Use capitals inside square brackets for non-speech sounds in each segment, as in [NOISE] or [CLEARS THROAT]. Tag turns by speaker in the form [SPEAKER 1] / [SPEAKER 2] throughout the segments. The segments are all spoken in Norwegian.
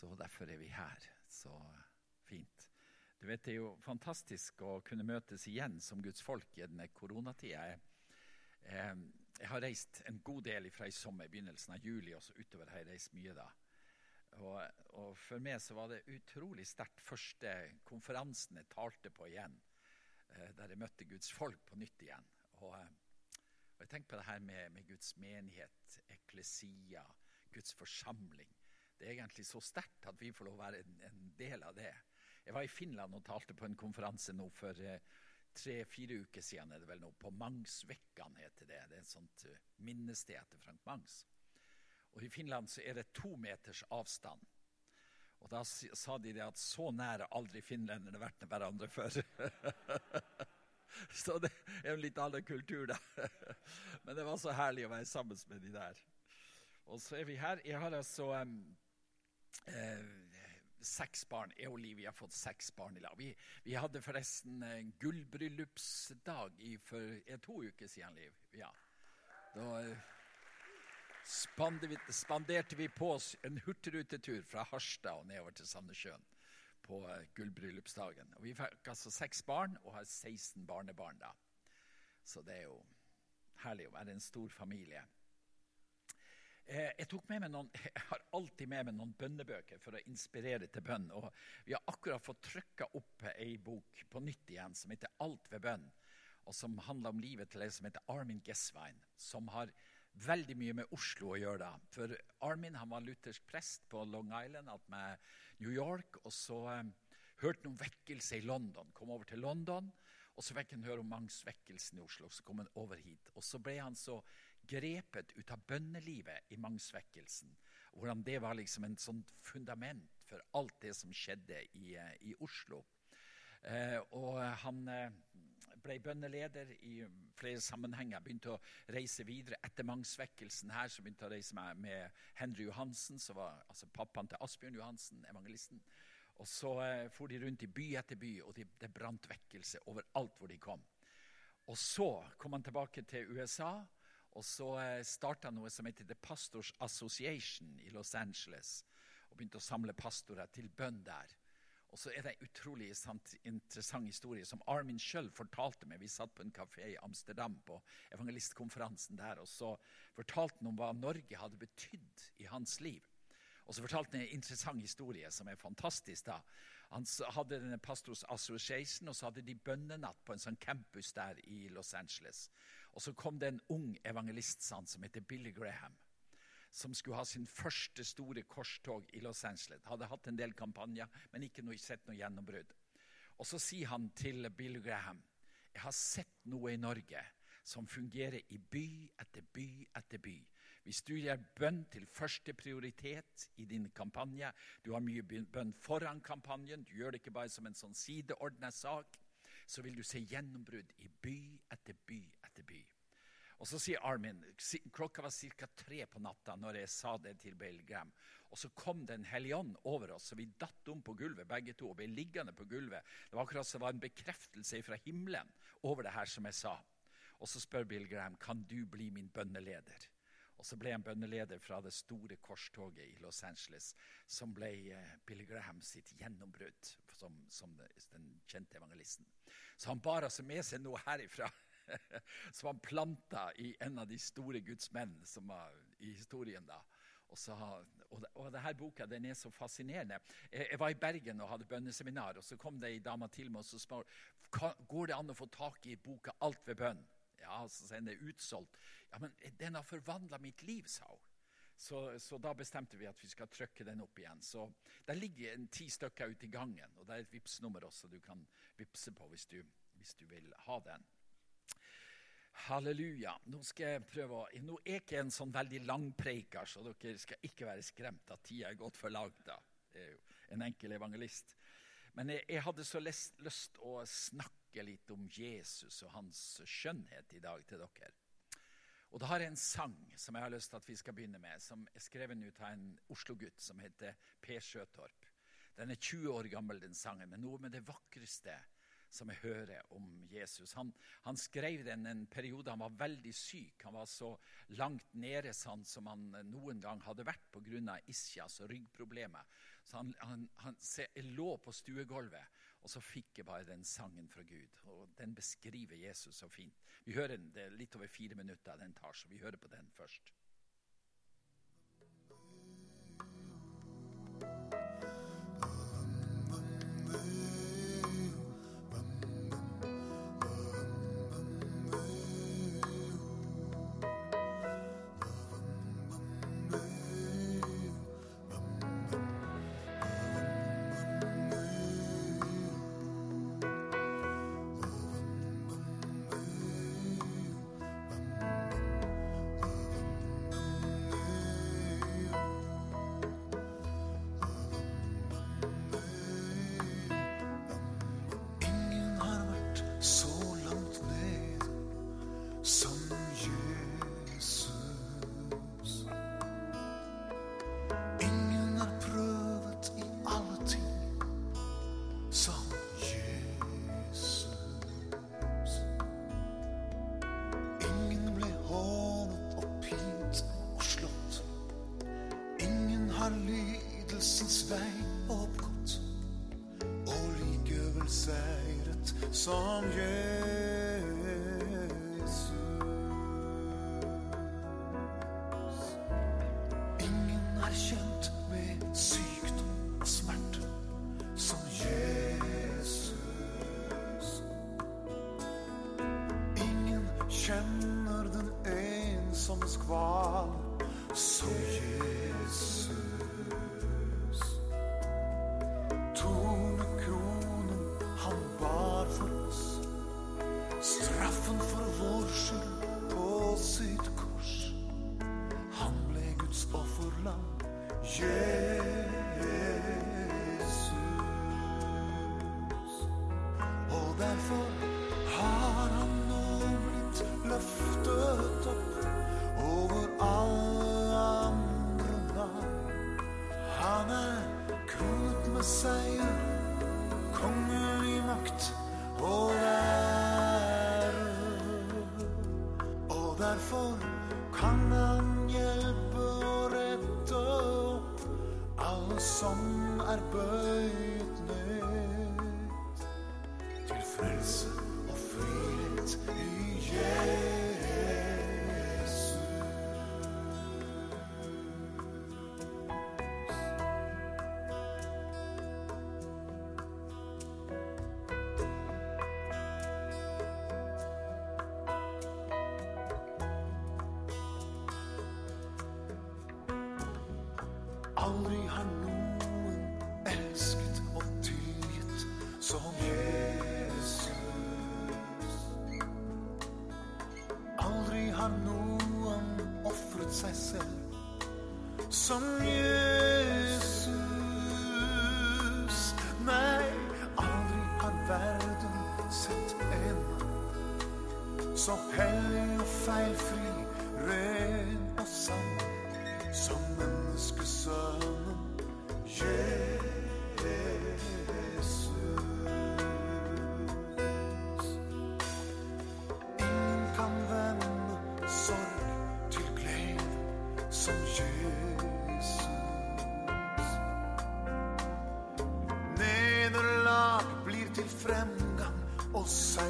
[SPEAKER 1] Så derfor er vi her. Så fint. Du vet, Det er jo fantastisk å kunne møtes igjen som Guds folk i denne koronatida. Jeg, eh, jeg har reist en god del fra i sommer, begynnelsen av juli, og så utover har jeg reist mye da. Og, og For meg så var det utrolig sterkt første konferansen jeg talte på igjen, eh, der jeg møtte Guds folk på nytt igjen. Og, og Jeg tenker på det her med, med Guds menighet, eklesia, Guds forsamling. Det er egentlig så sterkt at vi får lov å være en, en, del av det. Jeg var i Finland og talte på en konferanse nå for eh, tre-fire uker siden. er det vel nå, På Mangsvekkan heter det. Det er et sånt uh, minnested etter Frank Mangs. Og I Finland så er det to meters avstand. Og Da sa de det at så nære aldri finlenderne vært hverandre før. [LAUGHS] så det er en litt annen kultur, da. [LAUGHS] Men det var så herlig å være sammen med de der. Og så er vi her. Jeg har altså um, eh, seks barn. Jeg og Liv har fått seks barn i lag. Vi, vi, hadde forresten en gullbryllupsdag for to uker siden, Liv. Ja. Da vi, spanderte vi på oss en hurtigrutetur fra Harstad og nedover til Sandnessjøen på uh, gullbryllupsdagen. Og vi fikk altså seks barn og har 16 barnebarn da. Så det er jo herlig å være en stor familie. Eh, jeg, med meg noen, [LAUGHS] jeg har alltid med meg noen bønnebøker for å inspirere til bønn. og Vi har akkurat fått trykka opp ei bok på nytt igjen som heter 'Alt ved bønn', og som handler om livet til ei som heter Armin Gesswein, som har veldig mye med Oslo å gjøre. da. For Armin han var luthersk prest på Long Island med New York. Og så um, hørte han om vekkelse i London. Kom over til London. Og så fikk han høre om Mangsvekkelsen i Oslo. Så kom han over hit. Og så ble han så grepet ut av bønnelivet i Mangsvekkelsen. Hvordan det var liksom en sånn fundament for alt det som skjedde i, eh, i Oslo. Eh, og han eh, ble bønneleder i flere sammenhenger. Begynte å reise videre etter Mangsvekkelsen her. Så begynte å reise med, med Henry Johansen, som var altså pappaen til Asbjørn Johansen, evangelisten. Og så eh, for de rundt i by etter by, og det de brant vekkelse overalt hvor de kom. Og så kom han tilbake til USA og så eh, starta noe som heter The Pastors Association i Los Angeles. Og begynte å samle pastorer til bønn der. Og så er det en utrolig interessant historie som Armin sjøl fortalte meg. Vi satt på en kafé i Amsterdam på evangelistkonferansen der. Og så fortalte han om hva Norge hadde betydd i hans liv. Og så fortalte han en interessant historie som er fantastisk. da. Han hadde denne Pastors Association, og så hadde de bønnenatt på en sånn campus der i Los Angeles. Og så kom det en ung evangelist som heter Billy Graham. Som skulle ha sin første store korstog i Los Angeles. Hadde hatt en del kampanjer, men ikke noe, sett noe gjennombrudd. Og så sier han til Billy Graham jeg har sett noe i Norge som fungerer i by etter by etter by. Hvis du gjør bønn til første prioritet i din kampanje, du har mye bønn foran kampanjen, du gjør det ikke bare som en sånn sideordna sak, så vil du se gjennombrudd i by etter by etter by. Og så sier Armin klokka var ca. tre på natta når jeg sa det til Bill Graham. Og så kom det en hellig ånd over oss, så vi datt om på gulvet begge to. og ble liggende på gulvet. Det var akkurat som det var en bekreftelse fra himmelen over det her som jeg sa. Og så spør Bill Graham kan du bli min bønneleder. Og så ble han bønneleder fra det store korstoget i Los Angeles, som ble Bill Billy Graham sitt gjennombrudd som, som, den kjente evangelisten. Så han bar altså med seg noe herifra [LAUGHS] som han planta i en av de store gudsmenn som var i historien. da. Og, så, og, og denne boka den er så fascinerende. Jeg, jeg, var i Bergen og hadde bønneseminar, og så kom det ei dame til meg og så spurte går det an å få tak i boka 'Alt ved bønn'. Ja, så sier den er utsolgt. Ja, men den har forvandla mitt liv, sa hun. Så, så, da bestemte vi at vi skal trykke den opp igjen. Så Der ligger en ti stykker ute i gangen, og det er et Vipps-nummer også du kan vippse på hvis du, hvis du vil ha den. Halleluja. Nå skal jeg prøve å, Nå er ikke en sånn veldig lang preiker, så dere skal ikke være skremt at tida er gått for langt. da. Det er jo en enkel evangelist. Men jeg, jeg hadde så lyst, lyst å snakke litt om Jesus og hans skjønnhet i dag til dere. Og da har jeg en sang som jeg har lyst til at vi skal begynne med, som er skrevet ut av en Oslo-gutt som heter Per Sjøtorp. Den er 20 år gammel, den sangen, men noe med det vakreste som jeg hører om Jesus. Han, han skrev den en periode han var veldig syk. Han var så langt nede sånn som han noen gang hadde vært pga. ischias og ryggproblemer. Så han, han, han se, lå på stuegulvet, og så fikk jeg bare den sangen fra Gud. Og Den beskriver Jesus så fint. Vi hører den, Det er litt over fire minutter den tar, så vi hører på den først.
[SPEAKER 2] Som Jesus. Som Jesus. Nei, aldri har verden sett en så hellig og feilfri, ren fremgang og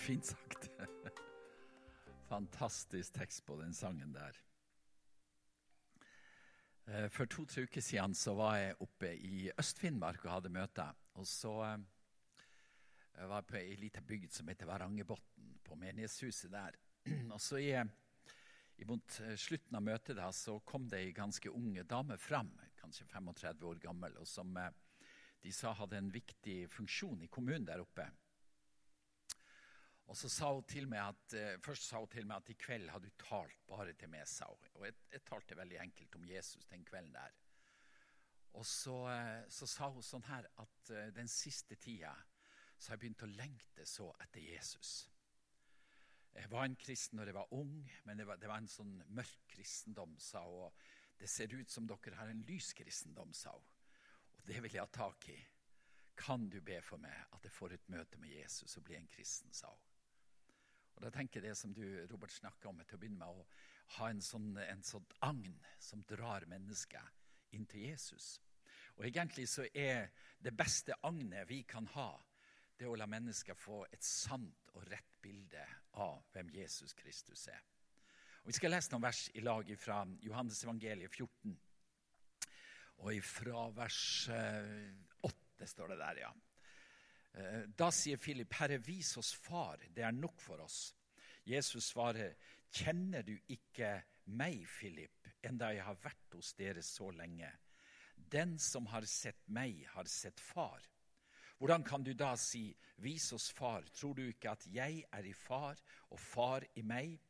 [SPEAKER 1] fint sagt? [LAUGHS] Fantastisk tekst på den sangen der. Eh, for to-tre uker siden så var jeg oppe i Øst-Finnmark og hadde møte. Og så var jeg på ei lita bygd som heter Varangerbotn, på menighetshuset der. [CLEARS THROAT] Og så i, mot eh, slutten av møtet da, så kom det ei ganske unge dame fram, kanskje 35 år gammel, og som de sa hadde en viktig funksjon i kommunen der oppe. Og så sa hun til meg at, uh, Først sa hun til meg at i kveld hadde hun talt bare til meg. sa hun. Og jeg, jeg talte veldig enkelt om Jesus den kvelden der. Og så, uh, så sa hun sånn her at uh, den siste tida så har jeg begynt å lengte så etter Jesus. Jeg var en kristen når jeg var ung, men det var, det var en sånn mørk kristendom, sa hun. Og det ser ut som dere har en lys kristendom, sa hun. Og det vil jeg ha tak i. Kan du be for meg at jeg får et møte med Jesus og blir en kristen, sa hun. Og da tenker jeg det som du Robert, snakka om, til å begynne med å ha en sånn, en sånn agn som drar mennesket inn til Jesus. Og egentlig så er det beste agnet vi kan ha, det å la mennesker få et sant og rett bilde av hvem Jesus Kristus er. Og Vi skal lese noen vers i lag fra Johannes evangeliet 14. Og fra vers 8 eh, står det der, ja. Eh, da sier Philip, 'Herre, vis oss Far, det er nok for oss.' Jesus svarer, 'Kjenner du ikke meg, Philip, enda jeg har vært hos dere så lenge?' 'Den som har sett meg, har sett Far.' Hvordan kan du da si, 'Vis oss Far'? Tror du ikke at jeg er i Far, og Far i meg?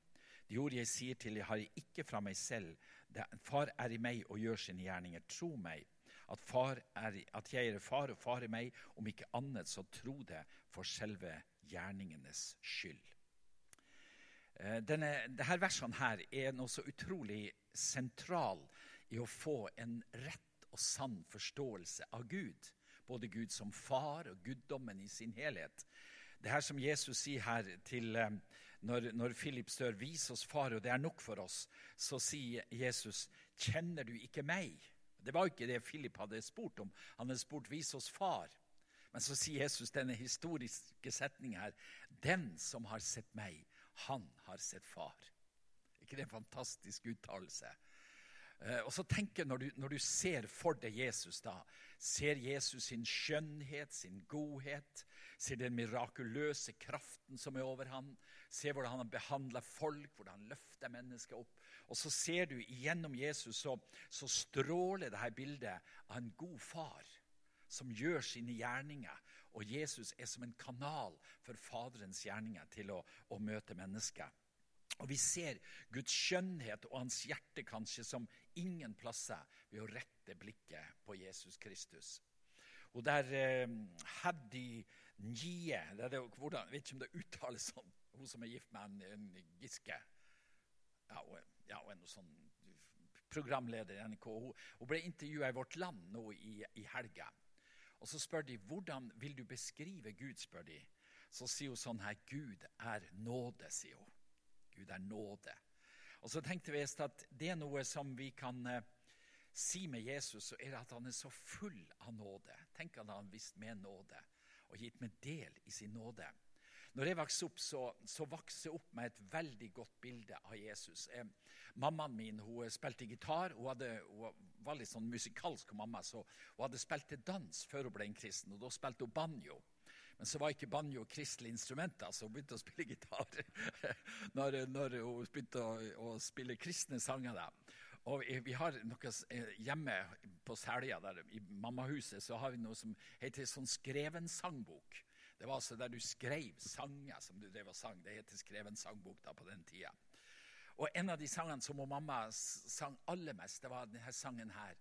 [SPEAKER 1] De ord jeg sier til deg, har jeg ikke fra meg selv. Far er i meg og gjør sine gjerninger. Tro meg at, er, at, jeg er far og far i meg, om ikke annet så tro det for selve gjerningenes skyld. Eh, denne, dette versene her er noe så utrolig sentral i å få en rett og sann forståelse av Gud. Både Gud som far og guddommen i sin helhet. Det her som Jesus sier her til eh, når, når Philip stør 'vis oss far, og det er nok for oss', så sier Jesus 'kjenner du ikke meg'? Det var ikke det Philip hadde spurt om. Han hadde spurt 'vis oss far'. Men så sier Jesus denne historiske setningen her. 'Den som har sett meg, han har sett far'. ikke det en fantastisk uttalelse? Uh, og så tenker når du, når du ser for deg Jesus, da, ser Jesus sin skjønnhet, sin godhet, ser den mirakuløse kraften som er over ham, ser hvordan han har behandla folk, hvordan han løfter mennesker opp. Og så ser du gjennom Jesus, så, så stråler dette bildet av en god far som gjør sine gjerninger. Og Jesus er som en kanal for Faderens gjerninger til å, å møte mennesker. Og Vi ser Guds skjønnhet og hans hjerte kanskje som ingen plasser ved å rette blikket på Jesus Kristus. Og der eh, Haddy Njie Jeg vet ikke om det uttales sånn. Hun som er gift med en, en Giske. Ja, og, ja, og en sånn programleder i NRK. Hun, hun ble intervjua i Vårt Land nå i, i helga. Og Så spør de hvordan vil du beskrive Gud. spør de. Så sier hun sånn her Gud er nåde, sier hun. Gud er nåde. Og så tenkte vi at det er noe som vi kan eh, si med Jesus, så er det at han er så full av nåde. Tenk at han visst med nåde og gitt meg del i sin nåde. Når jeg vokste opp, så, så vokste jeg opp med et veldig godt bilde av Jesus. Eh, mammaen min hun spilte gitar. Hun, hadde, hun, var litt sånn musikalsk mamma, så hun hadde spilt til dans før hun ble en kristen. og Da spilte hun banjo. Men så var ikke banjo kristelige instrumenter, så hun begynte å spille gitar [LAUGHS] når, når hun begynte å, å, spille kristne sanger. Da. Og vi har noe eh, Hjemme på Selja, i mammahuset, så har vi noe som heter sånn skreven sangbok. Det var altså der du skrev sanger som du drev og sang. Det heter skreven sangbok da på den tida. Og en av de sangene som mamma sang aller mest, det var denne sangen her.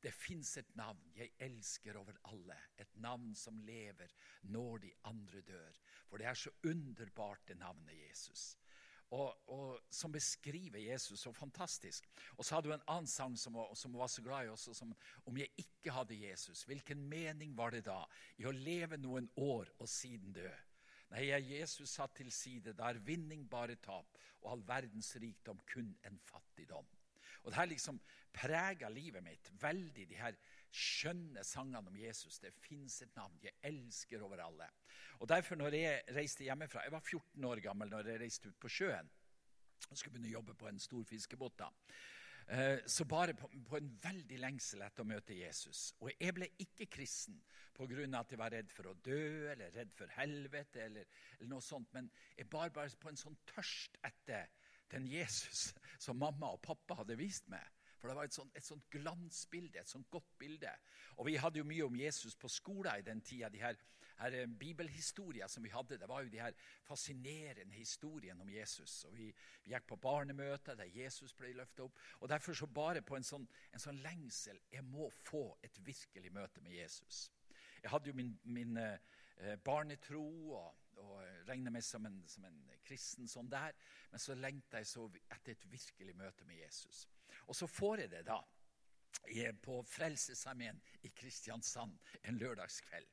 [SPEAKER 1] Det fins et navn jeg elsker over alle, et navn som lever når de andre dør. For det er så underbart, det navnet Jesus og, og, som beskriver Jesus så fantastisk. Og så hadde hun en annen sang som, som var så glad i også, som om jeg ikke hadde Jesus, hvilken mening var det da i å leve noen år og siden dø? Nei, jeg Jesus satt til side, da er vinning bare tap, og all verdens rikdom kun en fattigdom. Og Det her liksom prega livet mitt veldig, de her skjønne sangene om Jesus. Det fins et navn jeg elsker over alle. Og derfor når jeg reiste hjemmefra, jeg var 14 år gammel når jeg reiste ut på sjøen og skulle begynne å jobbe på en stor fiskebåt. da. Eh, Så bare på, på en veldig lengsel etter å møte Jesus. Og jeg ble ikke kristen pga. at jeg var redd for å dø eller redd for helvete. eller, eller noe sånt, Men jeg bar bare på en sånn tørst etter den Jesus som mamma og pappa hadde vist meg. For det var et sånt, et sånt glansbilde, et sånt godt bilde. Og vi hadde jo mye om Jesus på skolen i den tida. De her, her eh, bibelhistorier som vi hadde, det var jo de her fascinerende historiene om Jesus. Og vi, vi gikk på barnemøter der Jesus ble løfta opp. Og derfor så bare på en sånn, en sånn lengsel Jeg må få et virkelig møte med Jesus. Jeg hadde jo min, min eh, barnetro og, og regner meg som en, som en kristen sånn der. Men så lengter jeg så etter et virkelig møte med Jesus. Og så får jeg det da på Frelsesarmeen i Kristiansand en lørdagskveld.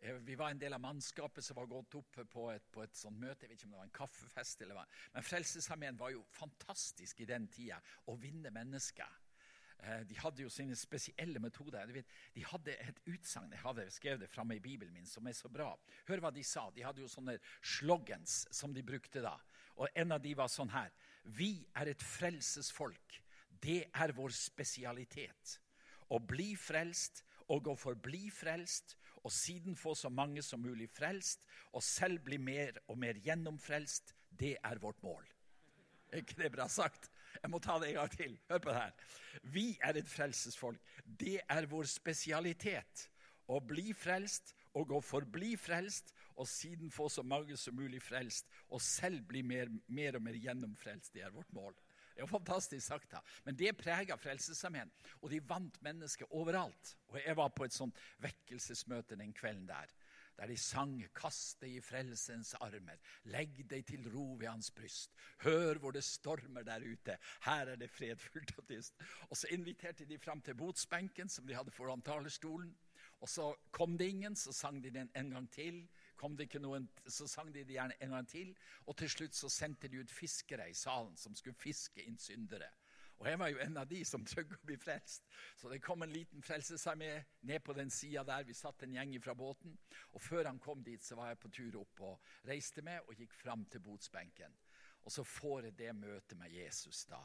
[SPEAKER 1] Eh, vi var en del av mannskapet som var gått opp på et, på et sånt møte. Jeg vet ikke om det var en kaffefest eller hva. Men Frelsesarmeen var jo fantastisk i den tida å vinne mennesker. Eh, de hadde jo sine spesielle metoder. De hadde et utsagn jeg hadde skrevet det framme i Bibelen min, som er så bra. Hør hva de sa. De hadde jo sånne slogans som de brukte da. Og En av de var sånn her. Vi er et frelsesfolk. Det er vår spesialitet. Å bli frelst og å forbli frelst, og siden få så mange som mulig frelst, og selv bli mer og mer gjennomfrelst, det er vårt mål. Er ikke det bra sagt? Jeg må ta det en gang til. Hør på det her. Vi er et frelsesfolk. Det er vår spesialitet. Å bli frelst og å forbli frelst, og siden få så mange som mulig frelst, og selv bli mer, mer og mer gjennomfrelst. Det er vårt mål. Det er jo fantastisk sagt, da. Men det prega Frelsesarmeen. Og de vant mennesker overalt. Og Jeg var på et sånt vekkelsesmøte den kvelden der. Der de sang 'Kast deg i frelsens armer', 'Legg deg til ro ved hans bryst', 'Hør hvor det stormer der ute', 'Her er det fredfullt og tyst'. Og så inviterte de fram til botsbenken som de hadde foran talerstolen. Og så kom det ingen, så sang de den en gang til kom det ikke noen, så sang de det gjerne en gang til. Og til slutt så sendte de ut fiskere i salen som skulle fiske inn syndere. Og jeg var jo en av de som trygg å bli frelst. Så det kom en liten frelsesarmé ned på den sida der. Vi satt en gjeng fra båten. Og før han kom dit, så var jeg på tur opp og reiste med og gikk fram til botsbenken. Og så får jeg det møtet med Jesus da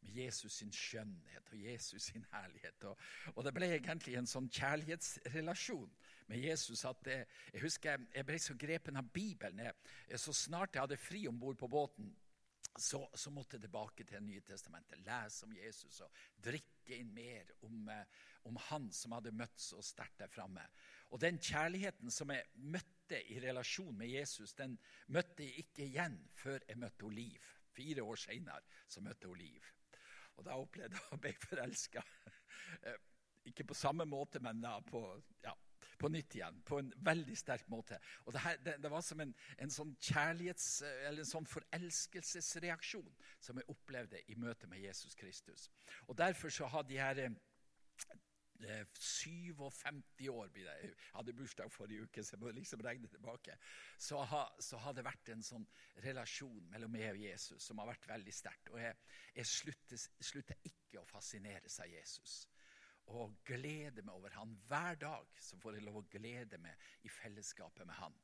[SPEAKER 1] med Jesus sin skjønnhet og Jesus sin herlighet. Og, og, det ble egentlig en sånn kjærlighetsrelasjon med Jesus at jeg, jeg husker jeg ble så grepen av Bibelen. Jeg, så snart jeg hadde fri om bord på båten, så, så, måtte jeg tilbake til nye testamentet, lese om Jesus og drikke inn mer om, eh, om han som hadde møtt så sterkt der framme. Og den kjærligheten som jeg møtte i relasjon med Jesus, den møtte jeg ikke igjen før jeg møtte Oliv. Fire år seinere møtte jeg Oliv. Og da opplevde jeg å bli forelska. [LAUGHS] Eh, ikke på samme måte, men da på, ja, på nytt igjen. På en veldig sterk måte. Og det, her, det, det var som en, en, sånn kjærlighets- eller en sånn forelskelsesreaksjon som jeg opplevde i møte med Jesus Kristus. Og Derfor så har de her 57 eh, år blir det. Jeg hadde bursdag forrige uke, så jeg må liksom regne tilbake. Så har, så har, det vært en sånn relasjon mellom meg og Jesus som har vært veldig sterkt. Og jeg, jeg slutter, slutter, ikke å fascineres av Jesus. Og glede meg over han. Hver dag så får jeg lov å glede meg i fellesskapet med han.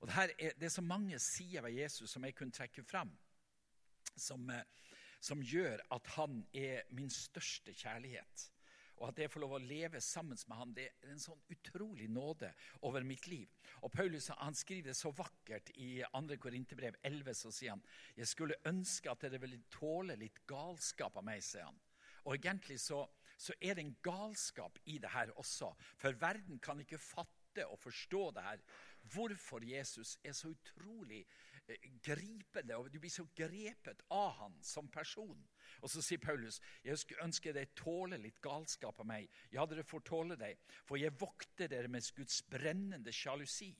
[SPEAKER 1] Og Det, er, det er så mange sider ved Jesus som jeg kunne trekke fram, som, eh, som gjør at han er min største kjærlighet og at jeg får lov å leve sammen med han, det er en sånn utrolig nåde over mitt liv. Og Paulus han skriver det så vakkert i 2. Korinterbrev 11. Så sier han jeg skulle ønske at dere ville tåle litt galskap av meg, sier han. Og egentlig så, så er det en galskap i det her også. For verden kan ikke fatte og forstå det her. Hvorfor Jesus er så utrolig eh, gripende, og du blir så grepet av han som person. Og så sier Paulus, jeg ønsker dere tåle litt galskap av meg. Ja, dere får tåle det, for jeg vokter dere med Guds brennende sjalusi.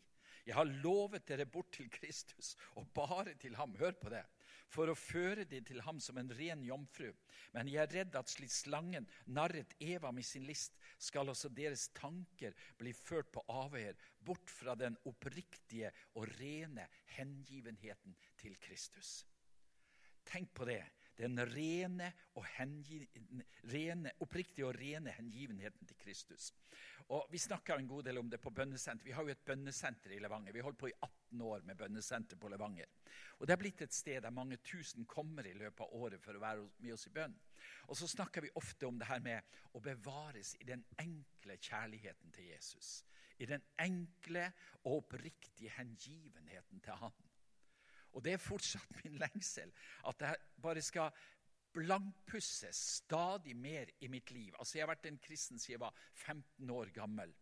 [SPEAKER 1] Jeg har lovet dere bort til Kristus, og bare til ham. Hør på det. For å føre dem til ham som en ren jomfru. Men jeg er redd at slik slangen narret Eva med sin list, skal også deres tanker bli ført på avveier, bort fra den oppriktige og rene hengivenheten til Kristus. Tenk på det. Den rene og rene, oppriktige og rene hengivenheten til Kristus. Og Vi snakka en god del om det på bønnesenter. Vi har jo et bønnesenter i Levanger. Vi holdt på i 18 år med bønnesenter på Levanger. Og Det er blitt et sted der mange tusen kommer i løpet av året for å være med oss i bønn. Og så snakker vi ofte om det her med å bevares i den enkle kjærligheten til Jesus. I den enkle og oppriktige hengivenheten til Han. Og det er fortsatt [LAUGHS] min lengsel at jeg bare skal blankpusses stadig mer i mitt liv. Altså, Jeg har vært en kristen siden jeg var 15 år gammel.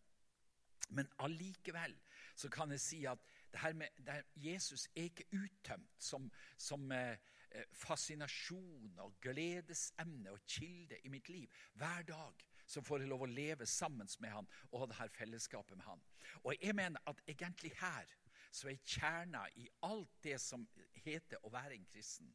[SPEAKER 1] Men allikevel så kan jeg si at det her med, det her, Jesus er ikke uttømt som, som eh, eh fascinasjon og gledesemne og kilde i mitt liv. Hver dag så får jeg lov å leve sammen med han og ha det her fellesskapet med han. Og jeg mener at egentlig her så er kjerna i alt det som heter å være en kristen,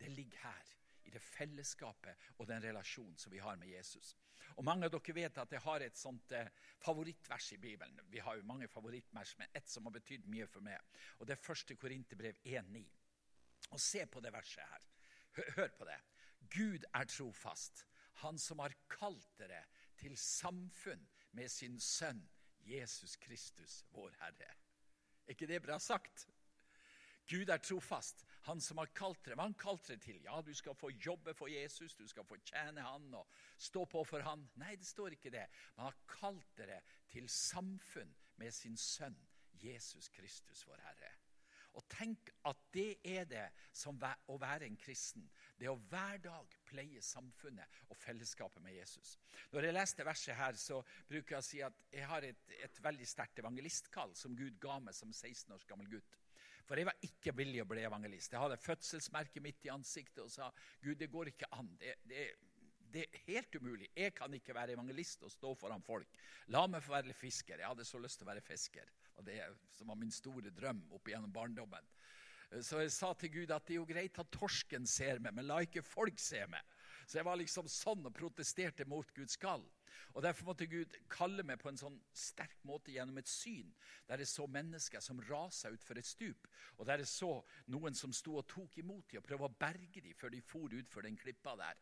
[SPEAKER 1] det ligger her i det fellesskapet og den relasjonen som vi har med Jesus. Og Mange av dere vet at jeg har et sånt eh, favorittvers i Bibelen. Vi har jo mange favorittvers, men ett som har betydd mye for meg. Og Det er første Korinterbrev 1,9. Og Se på det verset her. Hør, hør på det. Gud er trofast, Han som har kalt dere til samfunn med sin sønn Jesus Kristus, vår Herre. Er ikke det bra sagt? Gud er trofast. Han som har kalt dere. Hva han kalt dere til? Ja, du skal få jobbe for Jesus, du skal få tjene han og stå på for han. Nei, det står ikke det. Men han har kalt dere til samfunn med sin sønn Jesus Kristus, vår Herre. Og tenk at det er det som å være en kristen. Det å hver dag pleie samfunnet og fellesskapet med Jesus. Når jeg leste verset her, så bruker jeg å si at jeg har et, et veldig sterkt evangelistkall som Gud ga meg som 16 års gammel gutt. For jeg var ikke villig å bli evangelist. Jeg hadde fødselsmerket mitt i ansiktet og sa Gud, det går ikke an. Det, det, det, er helt umulig. Jeg kan ikke være evangelist og stå foran folk. La meg få være fisker. Jeg hadde så lyst til å være fisker. Og Det som var min store drøm opp gjennom barndommen. Så jeg sa til Gud at det er jo greit at torsken ser meg, men la ikke folk se meg. Så jeg var liksom sånn og protesterte mot Guds kall. Og Derfor måtte Gud kalle meg på en sånn sterk måte gjennom et syn, der jeg så mennesker som rasa utfor et stup, og der jeg så noen som sto og tok imot dem og prøvde å berge dem før de for utfor den klippa der.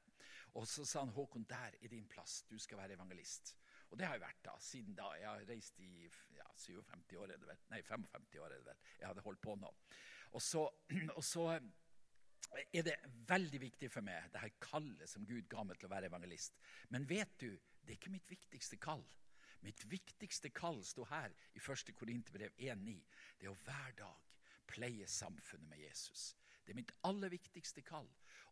[SPEAKER 1] Og så sa han Håkon, der er din plass, du skal være evangelist. Og det har jeg vært da, siden da. Jeg har reist i ja, 57 år, er det vel. Nei, 55 år er det vel. Jeg hadde holdt på nå. Og så, [CLEARS THROAT] og så er det veldig viktig for meg, det her kallet som Gud ga meg til å være evangelist. Men vet du, det er ikke mitt viktigste kall. Mitt viktigste kall sto her i 1. Korinterbrev 1,9. Det er å hver dag pleie samfunnet med Jesus. Det er mitt aller viktigste kall.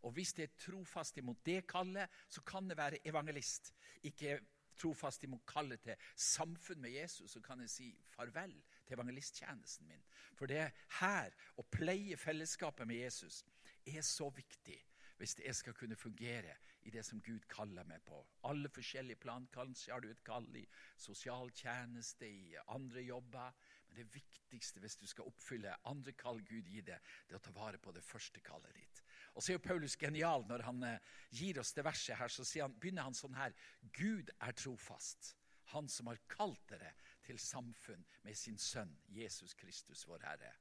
[SPEAKER 1] Og hvis det er trofast imot det kallet, så kan det være evangelist. Ikke trofast imot kallet til samfunn med Jesus, så kan jeg si farvel til evangelisttjenesten min. For det er her å pleie fellesskapet med Jesus er så viktig hvis jeg skal kunne fungere i det som Gud kaller meg på. Alle forskjellige plan. Kanskje har du et kall i sosialtjeneste, i andre jobber. Men det viktigste hvis du skal oppfylle andre kall Gud gir deg, det er å ta vare på det første kallet ditt. Og så er jo Paulus genial når han eh, gir oss det verset her. Så han, begynner han sånn her. Gud er trofast. Han som har kalt dere til samfunn med sin sønn Jesus Kristus, vår Herre.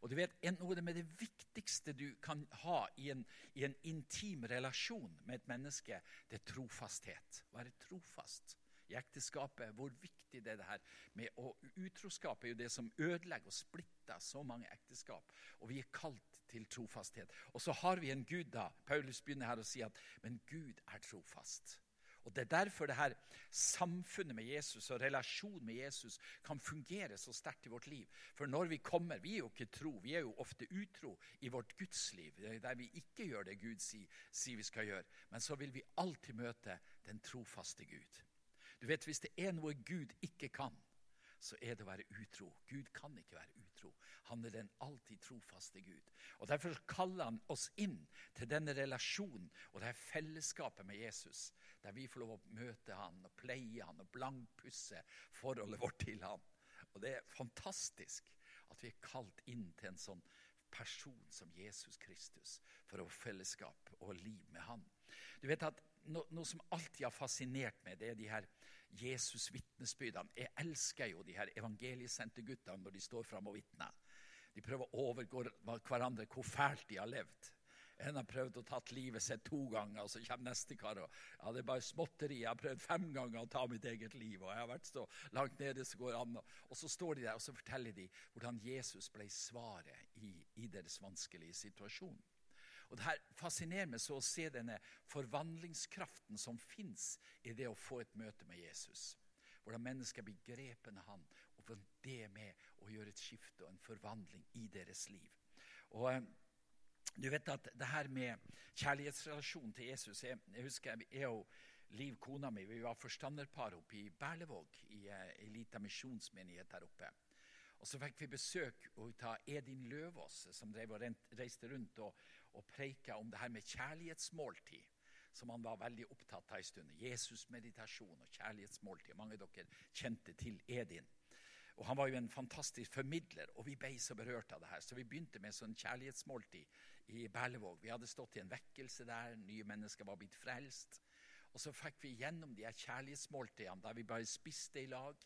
[SPEAKER 1] Og du vet, Noe med det viktigste du kan ha i en, i en intim relasjon med et menneske, det er trofasthet. Være trofast i ekteskapet. Hvor viktig det er det her med å Utroskap er jo det som ødelegger og splitter så mange ekteskap. Og vi er kalt til trofasthet. Og så har vi en Gud, da. Paulus begynner her å si at men Gud er trofast. Og Det er derfor det her samfunnet med Jesus og relasjonen med Jesus kan fungere så sterkt i vårt liv. For når vi kommer Vi er jo ikke tro, vi er jo ofte utro i vårt gudsliv, der vi ikke gjør det Gud sier, sier vi skal gjøre. Men så vil vi alltid møte den trofaste Gud. Du vet, Hvis det er noe Gud ikke kan, så er det å være utro. Gud kan ikke være utro. Han er den alltid trofaste Gud. Og Derfor kaller han oss inn til denne relasjonen og det fellesskapet med Jesus, der vi får lov å møte han og pleie han og blankpusse forholdet vårt til han. Og Det er fantastisk at vi er kalt inn til en sånn person som Jesus Kristus for å få fellesskap og liv med han. Du vet at no, Noe som alltid har fascinert meg, det er de her Jesus-vitnesbyrdene. Jeg elsker jo de her evangeliesendte guttene når de står fram og vitner. De prøver å overgå hverandre hvor fælt de har levd. En har prøvd å ta livet sitt to ganger, og så kommer neste kar. og ja, Det er bare småtteri. Jeg har prøvd fem ganger å ta mitt eget liv, og jeg har vært så langt nede som går an. Og så står de der og så forteller de hvordan Jesus ble svaret i, i deres vanskelige situasjon. Og Det her fascinerer meg så å se denne forvandlingskraften som fins i det å få et møte med Jesus. Hvordan mennesker blir grepet av han, og hvordan det er med å gjøre et skifte og en forvandling i deres liv. Og eh, du vet at det her med kjærlighetsrelasjonen til Jesus Jeg, jeg husker jeg og Liv, kona mi, vi var forstanderpar oppe i Berlevåg, i ei eh, lita misjonsmenighet der oppe. Og Så fikk vi besøk av Edin Løvaas, som reiste rundt og, og preika om det her med kjærlighetsmåltid som han var veldig opptatt av en stund. Jesusmeditasjon og kjærlighetsmåltid. Mange av dere kjente til Edin. Og Han var jo en fantastisk formidler, og vi ble så berørt av det her. Så vi begynte med sånn kjærlighetsmåltid i Berlevåg. Vi hadde stått i en vekkelse der, nye mennesker var blitt frelst. Og så fikk vi gjennom de her kjærlighetsmåltidene der vi bare spiste i lag.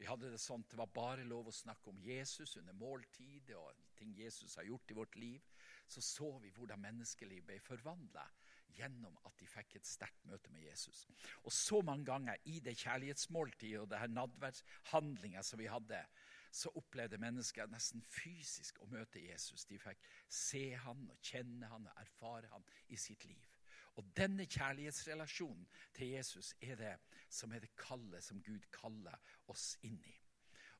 [SPEAKER 1] Vi hadde det sånn at det var bare lov å snakke om Jesus under måltid og ting Jesus har gjort i vårt liv. Så så vi hvordan menneskeliv ble forvandla gjennom at de fikk et sterkt møte med Jesus. Og så mange ganger i det kjærlighetsmåltidet og det her nadverdshandlinga som vi hadde, så opplevde mennesker nesten fysisk å møte Jesus. De fikk se han og kjenne han og erfare han i sitt liv. Og denne kjærlighetsrelasjonen til Jesus er det som er det kallet som Gud kaller oss inn i.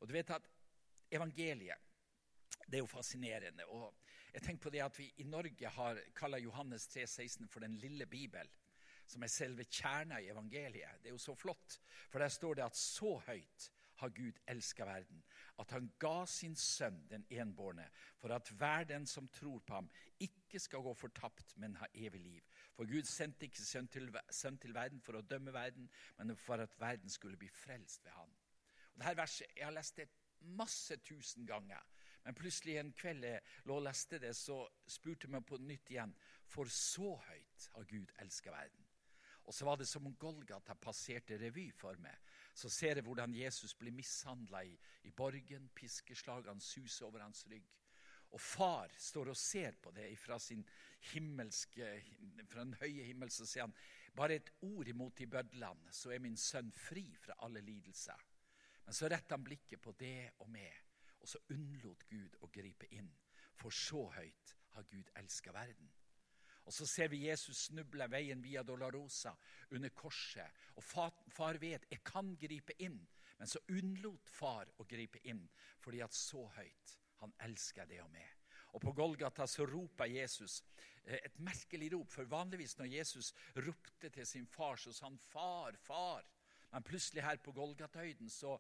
[SPEAKER 1] Og du vet at evangeliet det er jo fascinerende. og jeg tenker på det at Vi i Norge har kaller Johannes 3,16 for den lille bibel, som er selve kjerna i evangeliet. Det er jo så flott, for der står det at så høyt har Gud elska verden, at han ga sin sønn, den enbårne, for at hver den som tror på ham, ikke skal gå fortapt, men ha evig liv. For Gud sendte ikke sønn til, sønn til verden for å dømme verden, men for at verden skulle bli frelst ved ham. Og dette verset, Jeg har lest det masse tusen ganger. Men plutselig en kveld jeg lå og leste det, så spurte jeg meg på nytt igjen. For så høyt har Gud elska verden. Og så var det som om Golgata passerte revy for meg. Så ser jeg hvordan Jesus blir mishandla i, i, borgen. Piskeslagene suser over hans rygg. Og far står og ser på det fra sin himmelske, fra den høye himmel. Så sier han bare et ord imot de bødlene, så er min sønn fri fra alle lidelser. Men så retter han blikket på det og meg og så unnlot Gud å gripe inn, for så høyt har Gud elska verden. Og Så ser vi Jesus snuble veien via Dolorosa under korset. Og far, vet jeg kan gripe inn, men så unnlot far å gripe inn fordi at så høyt han elsker det og meg. Og På Golgata så roper Jesus eh, et merkelig rop. For vanligvis når Jesus ropte til sin far, så sa han 'Far, far'. Men plutselig her på Golgatøyden så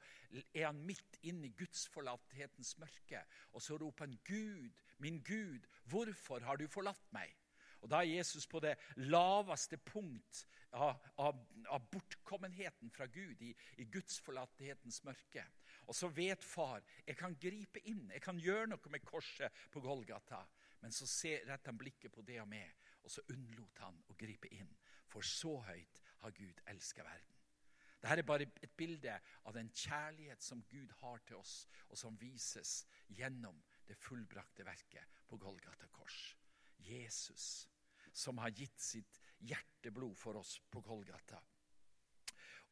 [SPEAKER 1] er han midt inne i gudsforlatthetens mørke. Og så roper han, 'Gud, min Gud, hvorfor har du forlatt meg?' Og Da er Jesus på det laveste punkt av, av, av bortkommenheten fra Gud, i, i gudsforlatthetens mørke. Og så vet far jeg kan gripe inn, jeg kan gjøre noe med korset på Golgata. Men så retter han blikket på det og meg, og så unnlot han å gripe inn. For så høyt har Gud elska verden. Dette er bare et bilde av den kjærlighet som Gud har til oss, og som vises gjennom det fullbrakte verket på Golgata kors. Jesus, som har gitt sitt hjerteblod for oss på Golgata.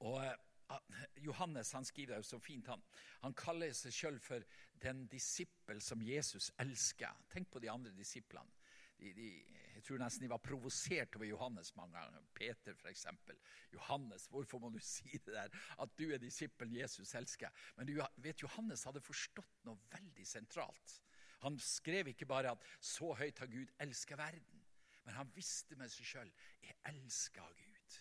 [SPEAKER 1] Og uh, Johannes han skriver det jo så fint. Han, han kaller seg sjøl for den disippel som Jesus elsker. Tenk på de andre disiplene. De, de, jeg tror nesten de var provosert over Johannes mange ganger. Peter, f.eks. Johannes, hvorfor må du [LAUGHS] si det der? At du er disippelen Jesus elsker. Men du vet, Johannes hadde forstått noe veldig sentralt. Han skrev ikke bare at 'så høyt har Gud elska verden', men han visste med seg sjøl 'jeg elsker Gud'.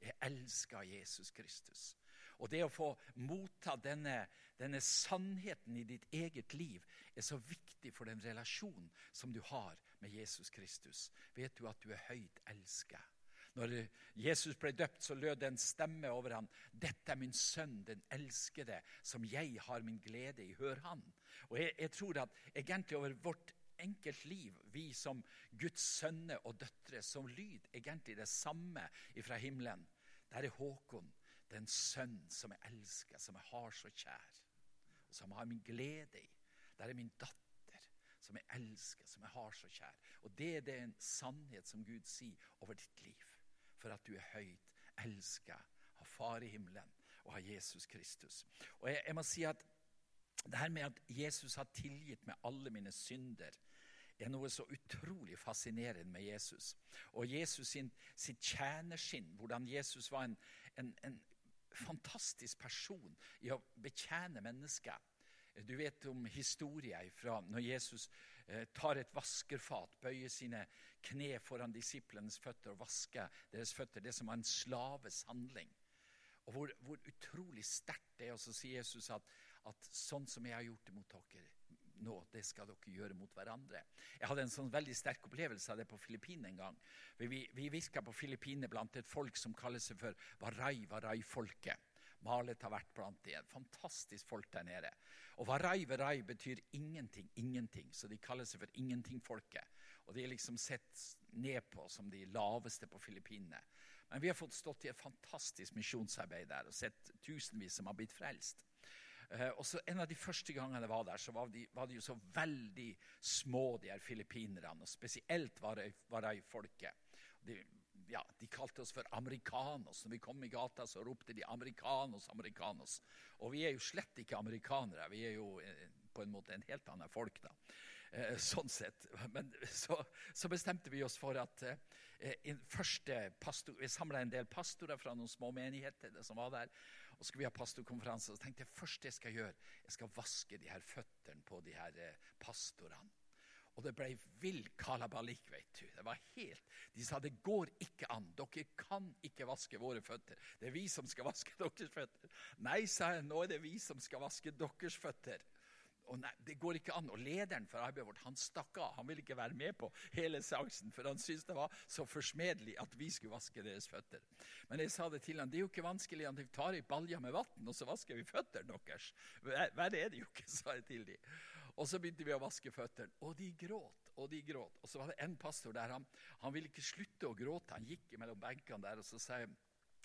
[SPEAKER 1] Jeg elsker Jesus Kristus. Og det å få motta denne, denne, sannheten i ditt eget liv er så viktig for den relasjonen som du har med Jesus Kristus. Vet du at du er høyt elsket? Når Jesus ble døpt, så lød det en stemme over ham. 'Dette er min sønn, den elskede, som jeg har min glede i. Hør han.' Og jeg, jeg tror at egentlig over vårt enkelt liv, vi som Guds sønner og døtre, som lyd egentlig det samme fra himmelen. Der er Håkon, den sønn som jeg elsker, som jeg har så kjær, og som jeg har min glede i. Der er min datter som jeg elsker, som jeg har så kjær. Og det er en sannhet som Gud sier over ditt liv. For at du er høyt elska, har Far i himmelen og har Jesus Kristus. Og jeg, jeg må si at det her med at Jesus har tilgitt meg alle mine synder, er noe så utrolig fascinerende med Jesus. Og Jesus sin, sitt tjenerskinn, hvordan Jesus var en, en, en fantastisk person i å betjene mennesker. Du vet om historien fra når Jesus eh, tar et vaskerfat, bøyer sine kne foran disiplenes føtter og vasker deres føtter. Det som var en slaves handling. Og hvor, hvor utrolig sterkt det er. Og så sier Jesus at, at sånn som jeg har gjort det mot dere nå, det skal dere gjøre mot hverandre. Jeg hadde en sånn veldig sterk opplevelse av det på Filippinene en gang. Vi, vi virka på Filippinene blant et folk som kaller seg for Warai Warai-folket. Malet har vært blant de. Fantastisk folk der nede. Og Warai Warai betyr ingenting, ingenting. Så de kaller seg for ingentingfolket. Og de er liksom sett ned på som de laveste på Filippinene. Men vi har fått stått i et fantastisk misjonsarbeid der og sett tusenvis som har blitt frelst. Uh, og så En av de første gangene jeg var der, så var de, var de jo så veldig små, de her filippinerne. Og spesielt var Warai-folket. De, ja, de kalte oss for americanos. Når vi kom i gata, så ropte de 'americanos, americanos'. Og vi er jo slett ikke amerikanere. Vi er jo eh, på en måte en helt annen folk, da. Eh, sånn sett. Men så, så, bestemte vi oss for at eh, pastor, Vi samla en del pastorer fra noen små menigheter som var der. Og skulle vi ha pastorkonferanse. Så tenkte jeg først jeg skal gjøre, jeg skal vaske de her føttene på de her pastorene. Og det ble vill kalabalik, vet du. Det var helt, De sa det går ikke an. Dere kan ikke vaske våre føtter. Det er vi som skal vaske [LAUGHS] deres føtter. Nei, sa jeg, nå er det vi som skal vaske deres føtter. Og nei, Det går ikke an. Og lederen for arbeidet vårt han stakk av. Han ville ikke være med på hele seansen, for han syntes det var så forsmedelig at vi skulle vaske deres føtter. Men jeg sa det til han, det er jo ikke vanskelig. Han tar i balja med vann, og så vasker vi føttene deres. Verre er det jo ikke, sa jeg til dem. Og så begynte vi å vaske føttene, og de gråt og de gråt. Og så var det en pastor der, han, han ville ikke slutte å gråte. Han gikk mellom benkene der, og så sa jeg,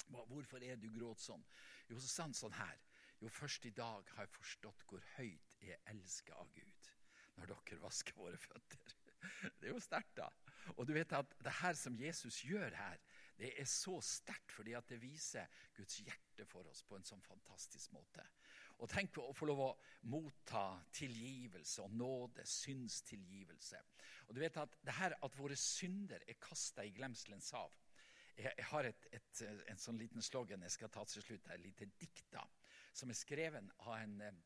[SPEAKER 1] 'Hvorfor er du gråt sånn?' Jo, så sa han sånn her. Jo, først i dag har jeg forstått hvor høyt jeg elsker av Gud. Når dere vasker våre føtter. [LAUGHS] Det er jo sterkt, da. Og du vet at det her som Jesus gjør her, det er så sterkt fordi at det viser Guds hjerte for oss på en sånn fantastisk måte. Og tenk å få lov å motta tilgivelse og nåde, synstilgivelse. Og du vet at det her at våre synder er kasta i glemselens hav. Jeg, har et, et, en sånn liten slogan jeg skal ta til slutt, et lite dikt da, som er skreven av en eh,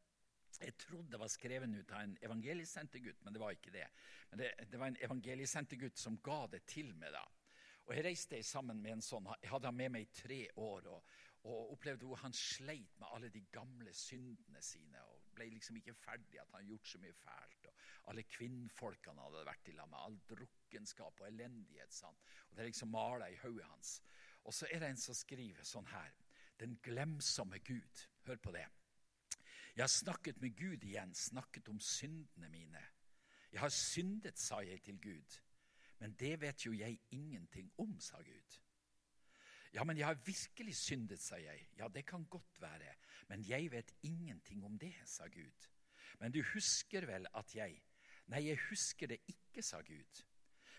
[SPEAKER 1] jeg trodde det var skrevet ut av en evangeliesentergutt, men det var ikke det. Men det, det var en evangeliesentergutt som ga det til meg. da. Og Jeg reiste sammen med en sånn. Jeg hadde han med meg i tre år. og og opplevde hvor han sleit med alle de gamle syndene sine. og Ble liksom ikke ferdig at han hadde gjort så mye fælt. og Alle kvinnfolkene hadde vært i lag med. All drukkenskap og elendighet. Sånn. Og Det liksom mala i hodet hans. Og så er det en som skriver sånn her. Den glemsomme Gud. Hør på det. Jeg har snakket med Gud igjen, snakket om syndene mine. Jeg har syndet, sa jeg til Gud. Men det vet jo jeg ingenting om, sa Gud. Ja, men jeg har virkelig syndet, sa jeg. Ja, det kan godt være, men jeg vet ingenting om det, sa Gud. Men du husker vel at jeg Nei, jeg husker det ikke, sa Gud.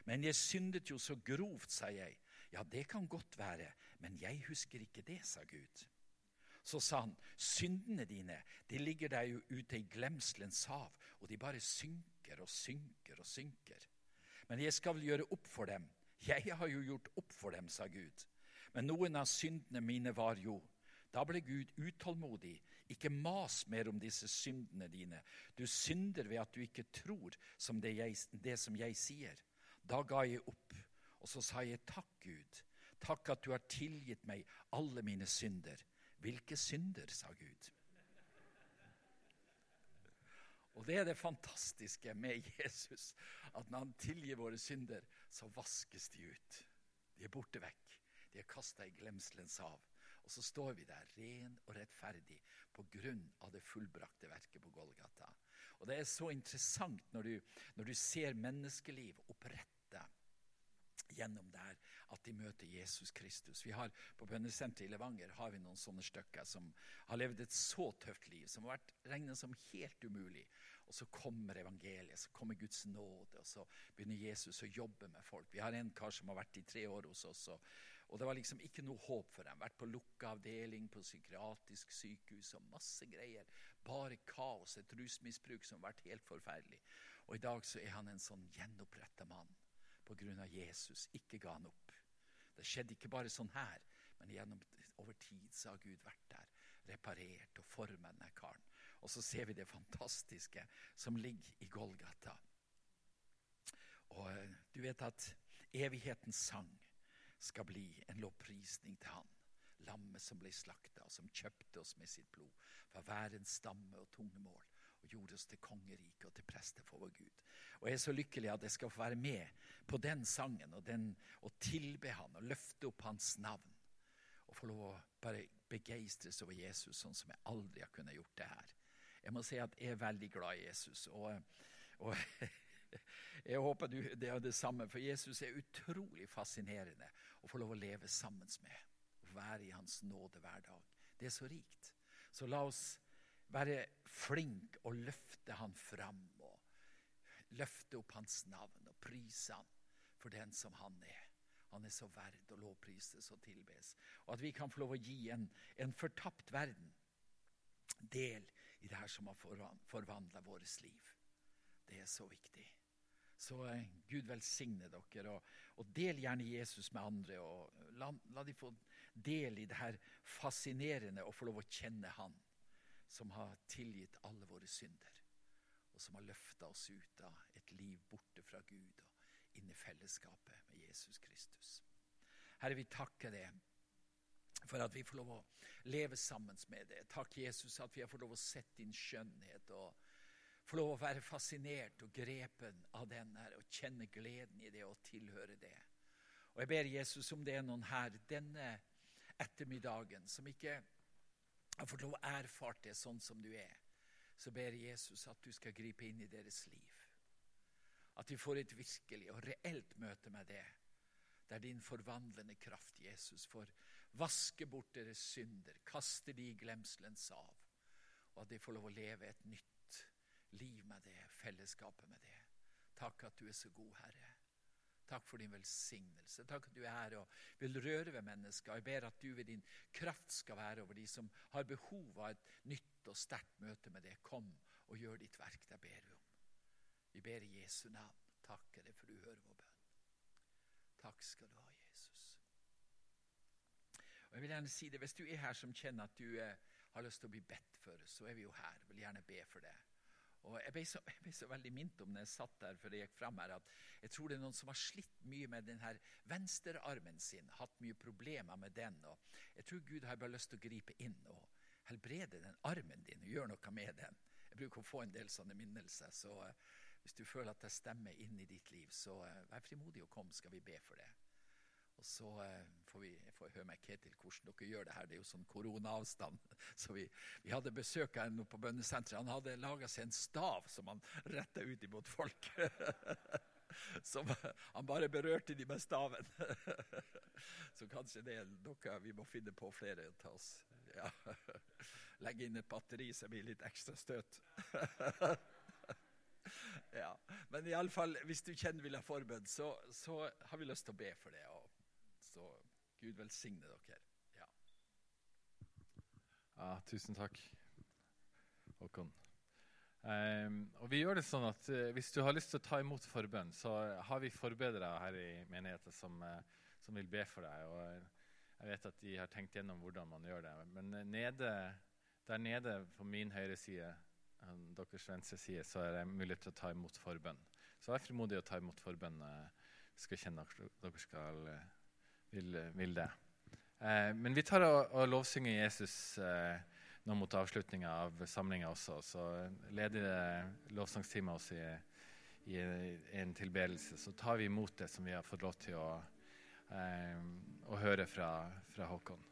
[SPEAKER 1] Men jeg syndet jo så grovt, sa jeg. Ja, det kan godt være, men jeg husker ikke det, sa Gud. Så sa han, syndene dine de ligger der jo ute i glemselens hav, og de bare synker og synker og synker. Men jeg skal vel gjøre opp for dem. Jeg har jo gjort opp for dem, sa Gud. Men noen av syndene mine var jo Da ble Gud utålmodig. Ikke mas mer om disse syndene dine. Du synder ved at du ikke tror som det, jeg, det som jeg sier. Da ga jeg opp, og så sa jeg takk, Gud. Takk at du har tilgitt meg alle mine synder. Hvilke synder, sa Gud. Og Det er det fantastiske med Jesus, at når han tilgir våre synder, så vaskes de ut. De er borte vekk. De er kasta i glemselens hav. Og så står vi der ren og rettferdig på grunn av det fullbrakte verket på Golgata. Og Det er så interessant når du, når du ser menneskeliv opprette gjennom det at de møter Jesus Kristus. Vi har På bønnesenteret i Levanger har vi noen sånne stykker som har levd et så tøft liv, som har vært regnet som helt umulig. Og så kommer evangeliet, så kommer Guds nåde, og så begynner Jesus å jobbe med folk. Vi har en kar som har vært i tre år hos oss, og, og det var liksom ikke noe håp for dem. Vært på lukka avdeling, på psykiatrisk sykehus og masse greier. Bare kaos, et rusmisbruk som har vært helt forferdelig. Og i dag så er han en sånn gjenoppretta mann av Jesus. Ikke ga han opp. Det skjedde ikke bare sånn her, men gjennom, over tid så har Gud vært der, reparert og formet denne karen. Og så ser vi det fantastiske som ligger i Golgata. Og eh, du vet at evighetens sang skal bli en lovprisning til Han. Lammet som ble slakta, og som kjøpte oss med sitt blod fra hver en stamme og tungemål, og gjorde oss til kongerike og til prester for vår Gud. Og Jeg er så lykkelig at jeg skal få være med på den sangen og, den, og tilbe Han og løfte opp Hans navn. Og få lov å bare begeistres over Jesus sånn som jeg aldri har kunnet gjort det her. Jeg må si at jeg er veldig glad i Jesus. Og, og [LAUGHS] jeg håper du, det er det samme, for Jesus er utrolig fascinerende å få lov å leve sammen med. Å være i Hans nåde hver dag. Det er så rikt. Så la oss være flinke og løfte Han fram. Og løfte opp Hans navn og prise Han for den som Han er. Han er så verd å lovprises og tilbes. Og at vi kan få lov å gi en, en fortapt verden del i det her som har forvandla vårt liv. Det er så viktig. Så eh, Gud velsigne dere, og, og, del gjerne Jesus med andre. og La, la de få del i det her fascinerende å få lov å kjenne Han som har tilgitt alle våre synder, og som har løfta oss ut av et liv borte fra Gud og inn i fellesskapet med Jesus Kristus. Herre, vi takker deg for at vi får lov å leve sammen med det. Takk, Jesus, at vi har fått lov å sette din skjønnhet og få lov å være fascinert og grepen av den her, og kjenne gleden i det og tilhøre det. Og Jeg ber Jesus om det er noen her denne ettermiddagen som ikke har fått lov å erfart det sånn som du er, så ber Jesus at du skal gripe inn i deres liv. At de får et virkelig og reelt møte med det, der din forvandlende kraft, Jesus, får vaske bort deres synder, kaste de i glemselens hav, og at de får lov å leve et nytt liv med det, fellesskapet med det. Takk at du er så god, Herre. Takk for din velsignelse. Takk at du er her og vil røre ved mennesker. Jeg ber at du ved din kraft skal være over de som har behov av et nytt og sterkt møte med det. Kom og gjør ditt verk. Det ber vi om. Vi ber i Jesu navn. Takker deg for du hører vår bønn. Takk skal du ha. Jesus. jeg vil gjerne si det, Hvis du er her som kjenner at du eh, har lyst til å bli bedt for, så er vi jo her. Jeg vil gjerne be for det. Og jeg ble, så, jeg ble så veldig mint om når jeg satt der før jeg gikk fram her, at jeg tror det er noen som har slitt mye med den her venstrearmen sin, hatt mye problemer med den. og Jeg tror Gud har bare lyst til å gripe inn og helbrede den armen din og gjøre noe med den. Jeg bruker å få en del sånne minnelser. så uh, Hvis du føler at det stemmer inn i ditt liv, så uh, vær frimodig og kom, skal vi be for det. Og så uh, får vi får høre meg Ketil hvordan dere gjør det her. Det er jo sånn koronaavstand. [LAUGHS] Så vi, vi hadde besøk av en på bønnesenteret. Han hadde laga seg en stav som han retta ut imot folk. [LAUGHS] Som han bare berørte de med staven. [LAUGHS] Så kanskje det er noe vi må finne på flere av oss. Ja. Legge inn et batteri som blir litt ekstra støt. Ja. Men iallfall, hvis du kjenner vil ha forbønn, så, så, har vi lyst til å be for det. Gud velsigne dere. Ja.
[SPEAKER 3] ja tusen takk, Håkon. Um, og vi gjør det sånn at uh, Hvis du har lyst til å ta imot forbønn, så har vi forbedere her i menigheten som, uh, som, vil be for deg. Og uh, jeg vet at de har tenkt gjennom hvordan man gjør det. Men nede, der nede på min høyre side, deres venstre side, så er det mulighet til å ta imot forbønn. Så vær frimodig å ta imot forbønn. skal kjenne dere skal vil, vil det. Eh, men vi tar og, og lovsynger Jesus eh, nå mot avslutninga av samlinga også. Så leder lovsangsteamet oss i, i, en tilbedelse. Så tar vi imot det som vi har fått lov til å, eh, å høre fra, fra Håkon.